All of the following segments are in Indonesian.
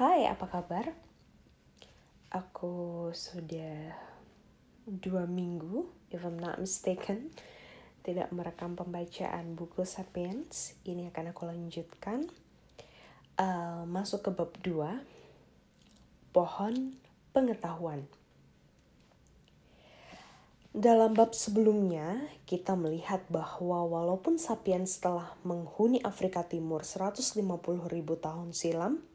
Hai, apa kabar? Aku sudah dua minggu, if I'm not mistaken, tidak merekam pembacaan buku Sapiens. Ini akan aku lanjutkan. Uh, masuk ke bab 2, pohon pengetahuan. Dalam bab sebelumnya, kita melihat bahwa walaupun sapiens telah menghuni Afrika Timur 150 ribu tahun silam,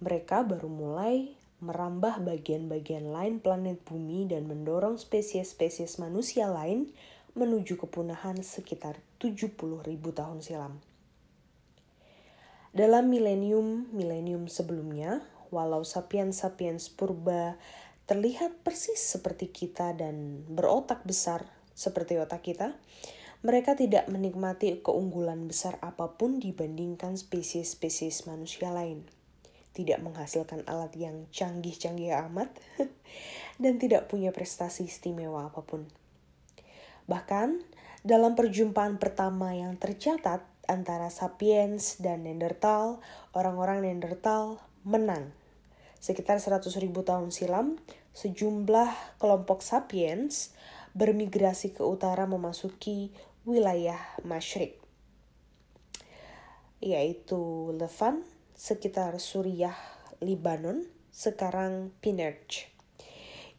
mereka baru mulai merambah bagian-bagian lain planet bumi dan mendorong spesies-spesies manusia lain menuju kepunahan sekitar 70 ribu tahun silam. Dalam milenium-milenium sebelumnya, walau sapiens-sapiens purba terlihat persis seperti kita dan berotak besar seperti otak kita, mereka tidak menikmati keunggulan besar apa pun dibandingkan spesies-spesies manusia lain. Tidak menghasilkan alat yang canggih-canggih amat dan tidak punya prestasi istimewa apa pun. Bahkan, dalam perjumpaan pertama yang tercatat antara sapiens dan Neanderthal, orang-orang Neanderthal menang. Sekitar 100 ribu tahun silam, sejumlah kelompok sapiens bermigrasi ke utara memasuki wilayah Masyrik, yaitu Levant, sekitar Suriah, Libanon, sekarang Pinerj,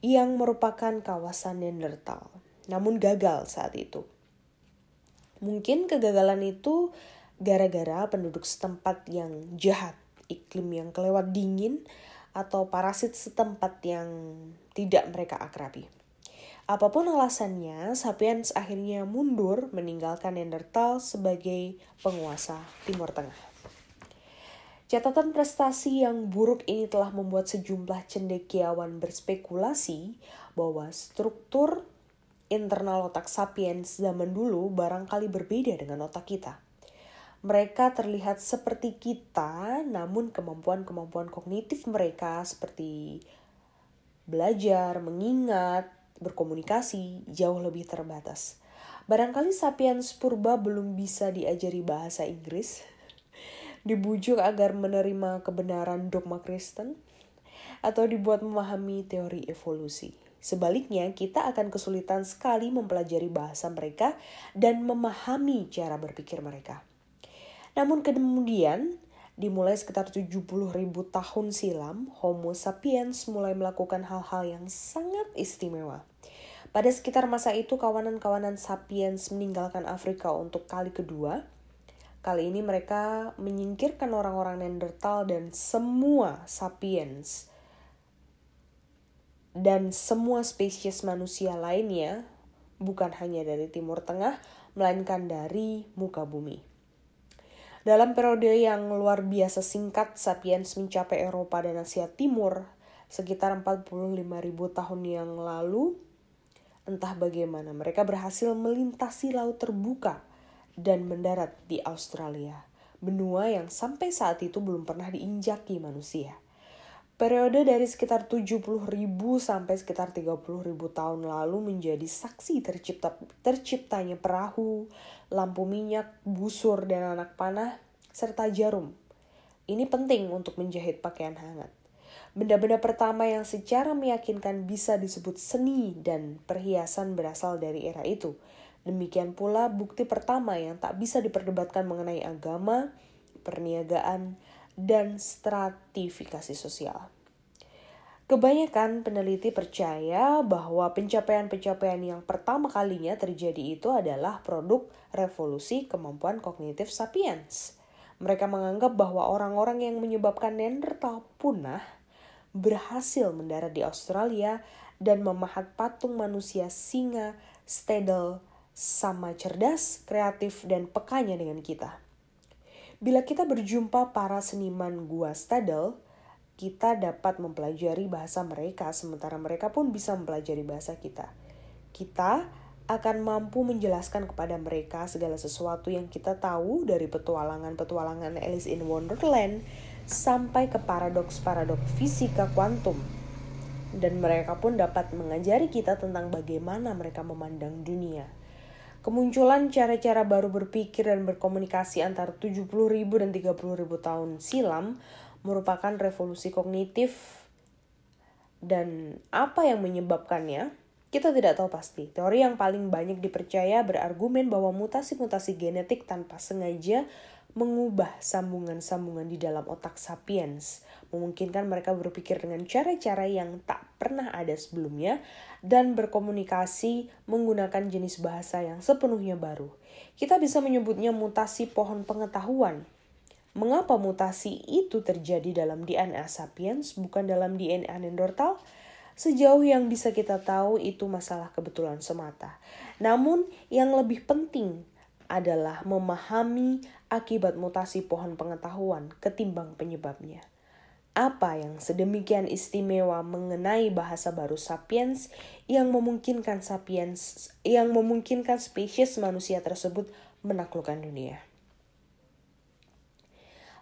yang merupakan kawasan Neanderthal, namun gagal saat itu. Mungkin kegagalan itu gara-gara penduduk setempat yang jahat, iklim yang kelewat dingin, atau parasit setempat yang tidak mereka akrabi. Apa pun alasannya, Sapiens akhirnya mundur meninggalkan Neanderthal sebagai penguasa Timur Tengah. Catatan prestasi yang buruk ini telah membuat sejumlah cendekiawan berspekulasi bahwa struktur internal otak sapiens zaman dulu barangkali berbeda dengan otak kita. Mereka terlihat seperti kita, namun kemampuan-kemampuan kognitif mereka seperti belajar, mengingat, berkomunikasi jauh lebih terbatas. Barangkali sapiens purba belum bisa diajari bahasa Inggris, dibujuk agar menerima kebenaran dogma Kristen, atau dibuat memahami teori evolusi. Sebaliknya, kita akan kesulitan sekali mempelajari bahasa mereka dan memahami cara berpikir mereka. Namun kemudian, dimulai sekitar 70 ribu tahun silam, Homo sapiens mulai melakukan hal-hal yang sangat istimewa. Pada sekitar masa itu, kawanan-kawanan sapiens meninggalkan Afrika untuk kali kedua. Kali ini mereka menyingkirkan orang-orang Neanderthal dan semua sapiens dan semua spesies manusia lainnya, bukan hanya dari Timur Tengah, melainkan dari muka bumi. Dalam periode yang luar biasa singkat, Sapiens mencapai Eropa dan Asia Timur sekitar 45.000 tahun yang lalu. Entah bagaimana mereka berhasil melintasi laut terbuka dan mendarat di Australia, benua yang sampai saat itu belum pernah diinjaki manusia. Periode dari sekitar 70 ribu sampai sekitar 30 ribu tahun lalu menjadi saksi tercipta, terciptanya perahu, lampu minyak, busur, dan anak panah, serta jarum. Ini penting untuk menjahit pakaian hangat. Benda-benda pertama yang secara meyakinkan bisa disebut seni dan perhiasan berasal dari era itu. Demikian pula bukti pertama yang tak bisa diperdebatkan mengenai agama, perniagaan, dan stratifikasi sosial. Kebanyakan peneliti percaya bahwa pencapaian-pencapaian yang pertama kalinya terjadi itu adalah produk revolusi kemampuan kognitif sapiens. Mereka menganggap bahwa orang-orang yang menyebabkan Neanderthal punah berhasil mendarat di Australia dan memahat patung manusia singa, stedel, sama cerdas, kreatif, dan pekanya dengan kita. Bila kita berjumpa para seniman gua Stadel, kita dapat mempelajari bahasa mereka sementara mereka pun bisa mempelajari bahasa kita. Kita akan mampu menjelaskan kepada mereka segala sesuatu yang kita tahu dari petualangan-petualangan Alice in Wonderland sampai ke paradoks-paradoks fisika kuantum. Dan mereka pun dapat mengajari kita tentang bagaimana mereka memandang dunia. Kemunculan cara-cara baru berpikir dan berkomunikasi antara 70.000 dan 30.000 tahun silam merupakan revolusi kognitif dan apa yang menyebabkannya kita tidak tahu pasti. Teori yang paling banyak dipercaya berargumen bahwa mutasi-mutasi genetik tanpa sengaja mengubah sambungan-sambungan di dalam otak sapiens, memungkinkan mereka berpikir dengan cara-cara yang tak pernah ada sebelumnya dan berkomunikasi menggunakan jenis bahasa yang sepenuhnya baru. Kita bisa menyebutnya mutasi pohon pengetahuan. Mengapa mutasi itu terjadi dalam DNA sapiens bukan dalam DNA Neanderthal? Sejauh yang bisa kita tahu itu masalah kebetulan semata. Namun yang lebih penting adalah memahami akibat mutasi pohon pengetahuan ketimbang penyebabnya. Apa yang sedemikian istimewa mengenai bahasa baru sapiens yang memungkinkan sapiens yang memungkinkan spesies manusia tersebut menaklukkan dunia?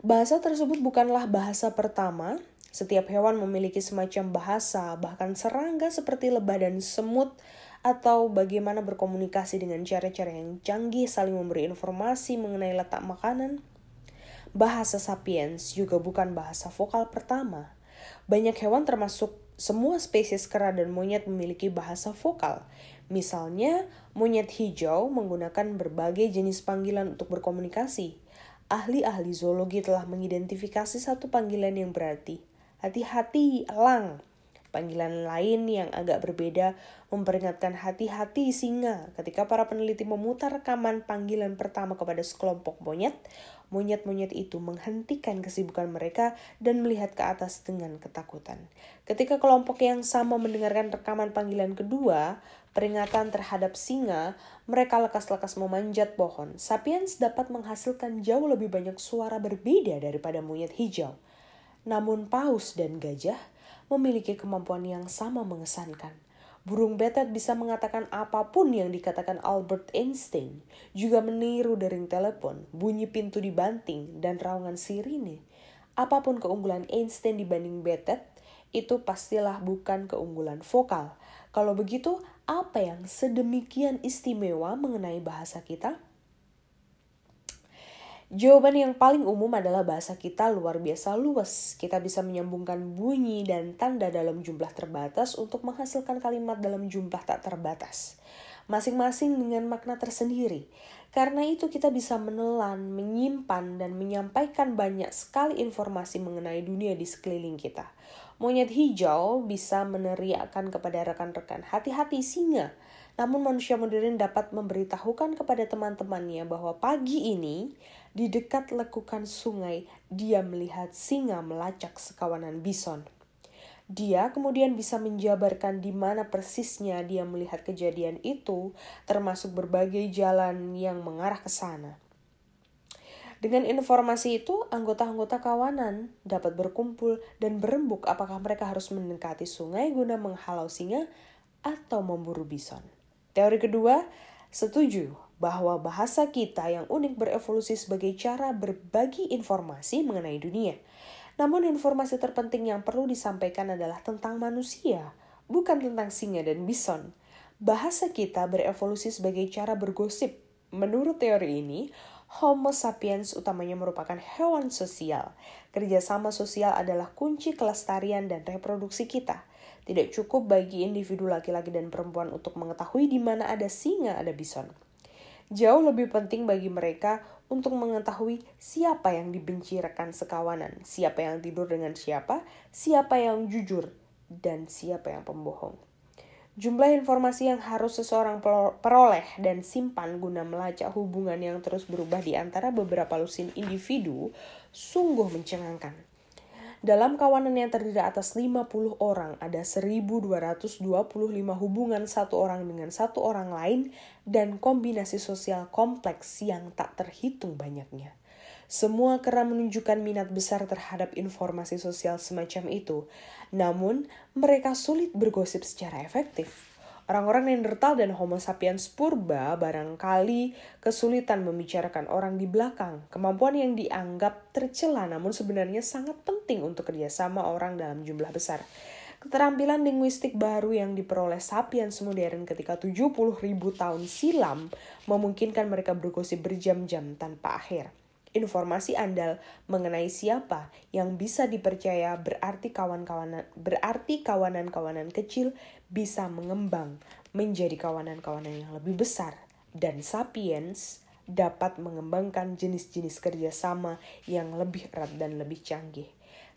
Bahasa tersebut bukanlah bahasa pertama setiap hewan memiliki semacam bahasa, bahkan serangga seperti lebah dan semut, atau bagaimana berkomunikasi dengan cara-cara yang canggih saling memberi informasi mengenai letak makanan. Bahasa sapiens juga bukan bahasa vokal pertama. Banyak hewan termasuk semua spesies kera dan monyet memiliki bahasa vokal. Misalnya, monyet hijau menggunakan berbagai jenis panggilan untuk berkomunikasi. Ahli-ahli zoologi telah mengidentifikasi satu panggilan yang berarti hati-hati elang. Panggilan lain yang agak berbeda memperingatkan hati-hati singa ketika para peneliti memutar rekaman panggilan pertama kepada sekelompok monyet. Monyet-monyet itu menghentikan kesibukan mereka dan melihat ke atas dengan ketakutan. Ketika kelompok yang sama mendengarkan rekaman panggilan kedua, peringatan terhadap singa, mereka lekas-lekas memanjat pohon. Sapiens dapat menghasilkan jauh lebih banyak suara berbeda daripada monyet hijau. Namun paus dan gajah memiliki kemampuan yang sama mengesankan. Burung betet bisa mengatakan apa pun yang dikatakan Albert Einstein, juga meniru dering telepon, bunyi pintu dibanting, dan raungan sirine. Apa pun keunggulan Einstein dibanding betet, itu pastilah bukan keunggulan vokal. Kalau begitu, apa yang sedemikian istimewa mengenai bahasa kita? Jawaban yang paling umum adalah bahasa kita luar biasa luas. Kita bisa menyambungkan bunyi dan tanda dalam jumlah terbatas untuk menghasilkan kalimat dalam jumlah tak terbatas. Masing-masing dengan makna tersendiri. Karena itu kita bisa menelan, menyimpan, dan menyampaikan banyak sekali informasi mengenai dunia di sekeliling kita. Monyet hijau bisa meneriakkan kepada rekan-rekan, hati-hati singa. Namun manusia modern dapat memberitahukan kepada teman-temannya bahwa pagi ini di dekat lekukan sungai, dia melihat singa melacak sekawanan bison. Dia kemudian bisa menjabarkan di mana persisnya dia melihat kejadian itu, termasuk berbagai jalan yang mengarah ke sana. Dengan informasi itu, anggota-anggota kawanan dapat berkumpul dan berembuk apakah mereka harus mendekati sungai guna menghalau singa atau memburu bison. Teori kedua, setuju bahwa bahasa kita yang unik berevolusi sebagai cara berbagi informasi mengenai dunia. Namun informasi terpenting yang perlu disampaikan adalah tentang manusia, bukan tentang singa dan bison. Bahasa kita berevolusi sebagai cara bergosip. Menurut teori ini, Homo sapiens utamanya merupakan hewan sosial. Kerjasama sosial adalah kunci kelestarian dan reproduksi kita. Tidak cukup bagi individu laki-laki dan perempuan untuk mengetahui di mana ada singa, ada bison Jauh lebih penting bagi mereka untuk mengetahui siapa yang dibenci rekan sekawanan, siapa yang tidur dengan siapa, siapa yang jujur, dan siapa yang pembohong. Jumlah informasi yang harus seseorang peroleh dan simpan guna melacak hubungan yang terus berubah di antara beberapa lusin individu sungguh mencengangkan. Dalam kawanan yang terdiri atas 50 orang, ada 1225 hubungan satu orang dengan satu orang lain dan kombinasi sosial kompleks yang tak terhitung banyaknya. Semua kera menunjukkan minat besar terhadap informasi sosial semacam itu, namun mereka sulit bergosip secara efektif. Orang-orang Neanderthal dan Homo sapiens purba barangkali kesulitan membicarakan orang di belakang. Kemampuan yang dianggap tercela namun sebenarnya sangat penting untuk kerjasama orang dalam jumlah besar. Keterampilan linguistik baru yang diperoleh sapiens modern ketika 70 ribu tahun silam memungkinkan mereka bergosip berjam-jam tanpa akhir. Informasi andal mengenai siapa yang bisa dipercaya berarti kawan-kawanan berarti kawanan-kawanan kecil bisa mengembang menjadi kawanan-kawanan yang lebih besar dan sapiens dapat mengembangkan jenis-jenis kerjasama yang lebih erat dan lebih canggih.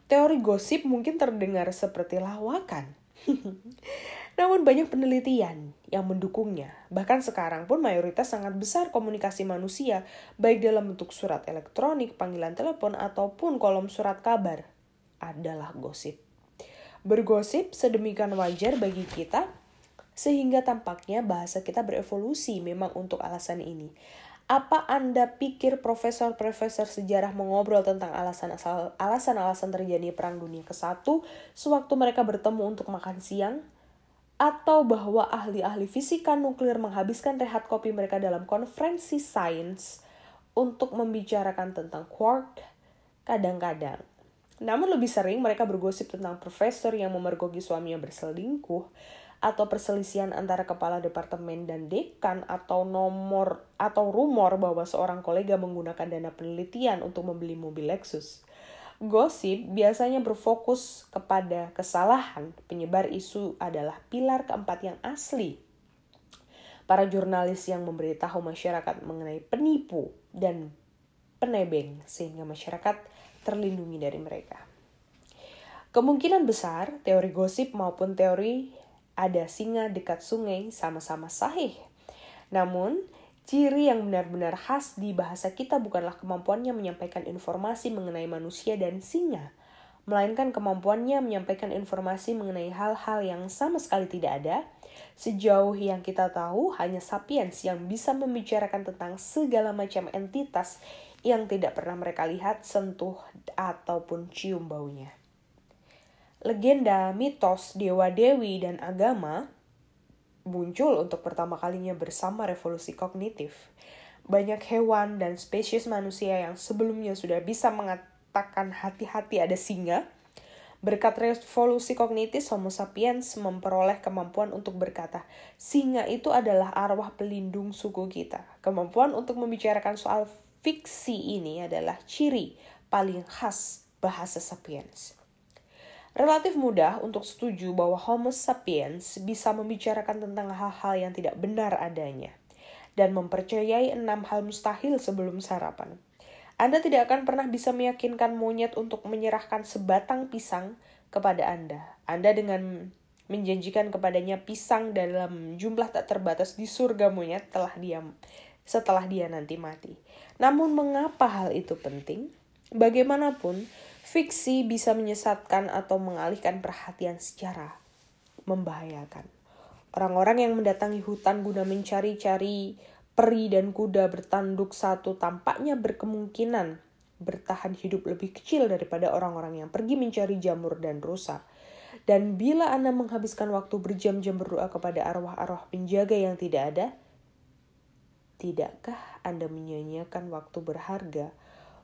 Teori gosip mungkin terdengar seperti lawakan. Namun banyak penelitian yang mendukungnya. Bahkan sekarang pun mayoritas sangat besar komunikasi manusia, baik dalam bentuk surat elektronik, panggilan telepon, ataupun kolom surat kabar, adalah gosip. Bergosip sedemikian wajar bagi kita, sehingga tampaknya bahasa kita berevolusi memang untuk alasan ini. Apa Anda pikir profesor-profesor sejarah mengobrol tentang alasan-alasan terjadi Perang Dunia ke-1 sewaktu mereka bertemu untuk makan siang? Atau bahwa ahli-ahli fisika nuklir menghabiskan rehat kopi mereka dalam konferensi sains untuk membicarakan tentang quark kadang-kadang. Namun lebih sering mereka bergosip tentang profesor yang memergoki suaminya berselingkuh atau perselisihan antara kepala departemen dan dekan atau nomor atau rumor bahwa seorang kolega menggunakan dana penelitian untuk membeli mobil Lexus. Gosip biasanya berfokus kepada kesalahan. Penyebar isu adalah pilar keempat yang asli. Para jurnalis yang memberitahu masyarakat mengenai penipu dan penebeng sehingga masyarakat terlindungi dari mereka. Kemungkinan besar teori gosip maupun teori ada singa dekat sungai sama-sama sahih. Namun, Ciri yang benar-benar khas di bahasa kita bukanlah kemampuannya menyampaikan informasi mengenai manusia dan singa, melainkan kemampuannya menyampaikan informasi mengenai hal-hal yang sama sekali tidak ada. Sejauh yang kita tahu, hanya sapiens yang bisa membicarakan tentang segala macam entitas yang tidak pernah mereka lihat, sentuh, ataupun cium baunya. Legenda, mitos, dewa-dewi, dan agama muncul untuk pertama kalinya bersama revolusi kognitif. Banyak hewan dan spesies manusia yang sebelumnya sudah bisa mengatakan hati-hati ada singa, Berkat revolusi kognitif, Homo sapiens memperoleh kemampuan untuk berkata, singa itu adalah arwah pelindung suku kita. Kemampuan untuk membicarakan soal fiksi ini adalah ciri paling khas bahasa sapiens. Relatif mudah untuk setuju bahwa Homo sapiens bisa membicarakan tentang hal-hal yang tidak benar adanya dan mempercayai enam hal mustahil sebelum sarapan. Anda tidak akan pernah bisa meyakinkan monyet untuk menyerahkan sebatang pisang kepada Anda. Anda dengan menjanjikan kepadanya pisang dalam jumlah tak terbatas di surga monyet telah diam setelah dia nanti mati. Namun mengapa hal itu penting? Bagaimanapun, Fiksi bisa menyesatkan atau mengalihkan perhatian secara membahayakan. Orang-orang yang mendatangi hutan guna mencari-cari peri dan kuda bertanduk satu tampaknya berkemungkinan bertahan hidup lebih kecil daripada orang-orang yang pergi mencari jamur dan rusa. Dan bila Anda menghabiskan waktu berjam-jam berdoa kepada arwah-arwah penjaga yang tidak ada, tidakkah Anda menyanyiakan waktu berharga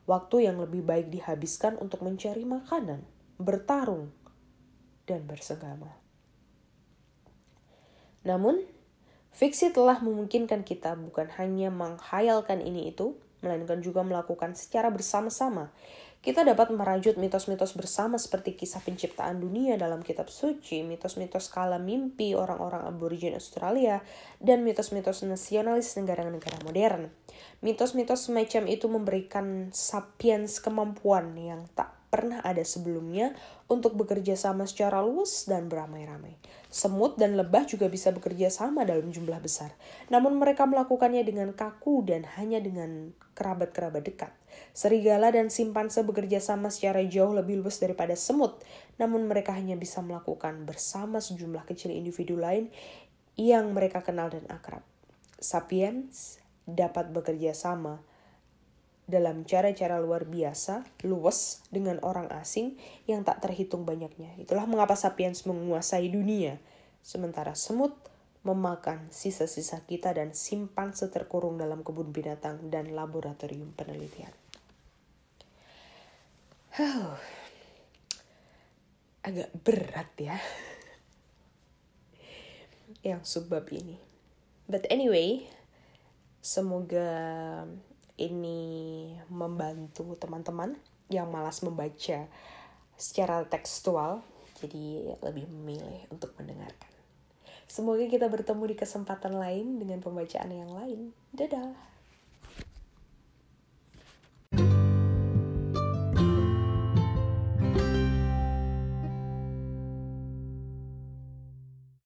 waktu yang lebih baik dihabiskan untuk mencari makanan, bertarung, dan bersegama. Namun, fiksi telah memungkinkan kita bukan hanya menghayalkan ini itu, melainkan juga melakukan secara bersama-sama kita dapat merajut mitos-mitos bersama seperti kisah penciptaan dunia dalam kitab suci, mitos-mitos kala mimpi orang-orang aborigin Australia, dan mitos-mitos nasionalis negara-negara modern. Mitos-mitos semacam itu memberikan sapiens kemampuan yang tak pernah ada sebelumnya untuk bekerja sama secara luas dan beramai-ramai. Semut dan lebah juga bisa bekerja sama dalam jumlah besar, namun mereka melakukannya dengan kaku dan hanya dengan kerabat-kerabat dekat. Serigala dan simpanse bekerja sama secara jauh lebih luas daripada semut, namun mereka hanya bisa melakukan bersama sejumlah kecil individu lain yang mereka kenal dan akrab. Sapiens dapat bekerja sama dalam cara-cara luar biasa, luas dengan orang asing yang tak terhitung banyaknya. Itulah mengapa sapiens menguasai dunia, sementara semut memakan sisa-sisa kita dan simpan seterkurung dalam kebun binatang dan laboratorium penelitian. Huh. Agak berat ya. Yang sebab ini. But anyway, semoga ini membantu teman-teman yang malas membaca secara tekstual, jadi lebih memilih untuk mendengarkan. Semoga kita bertemu di kesempatan lain dengan pembacaan yang lain. Dadah!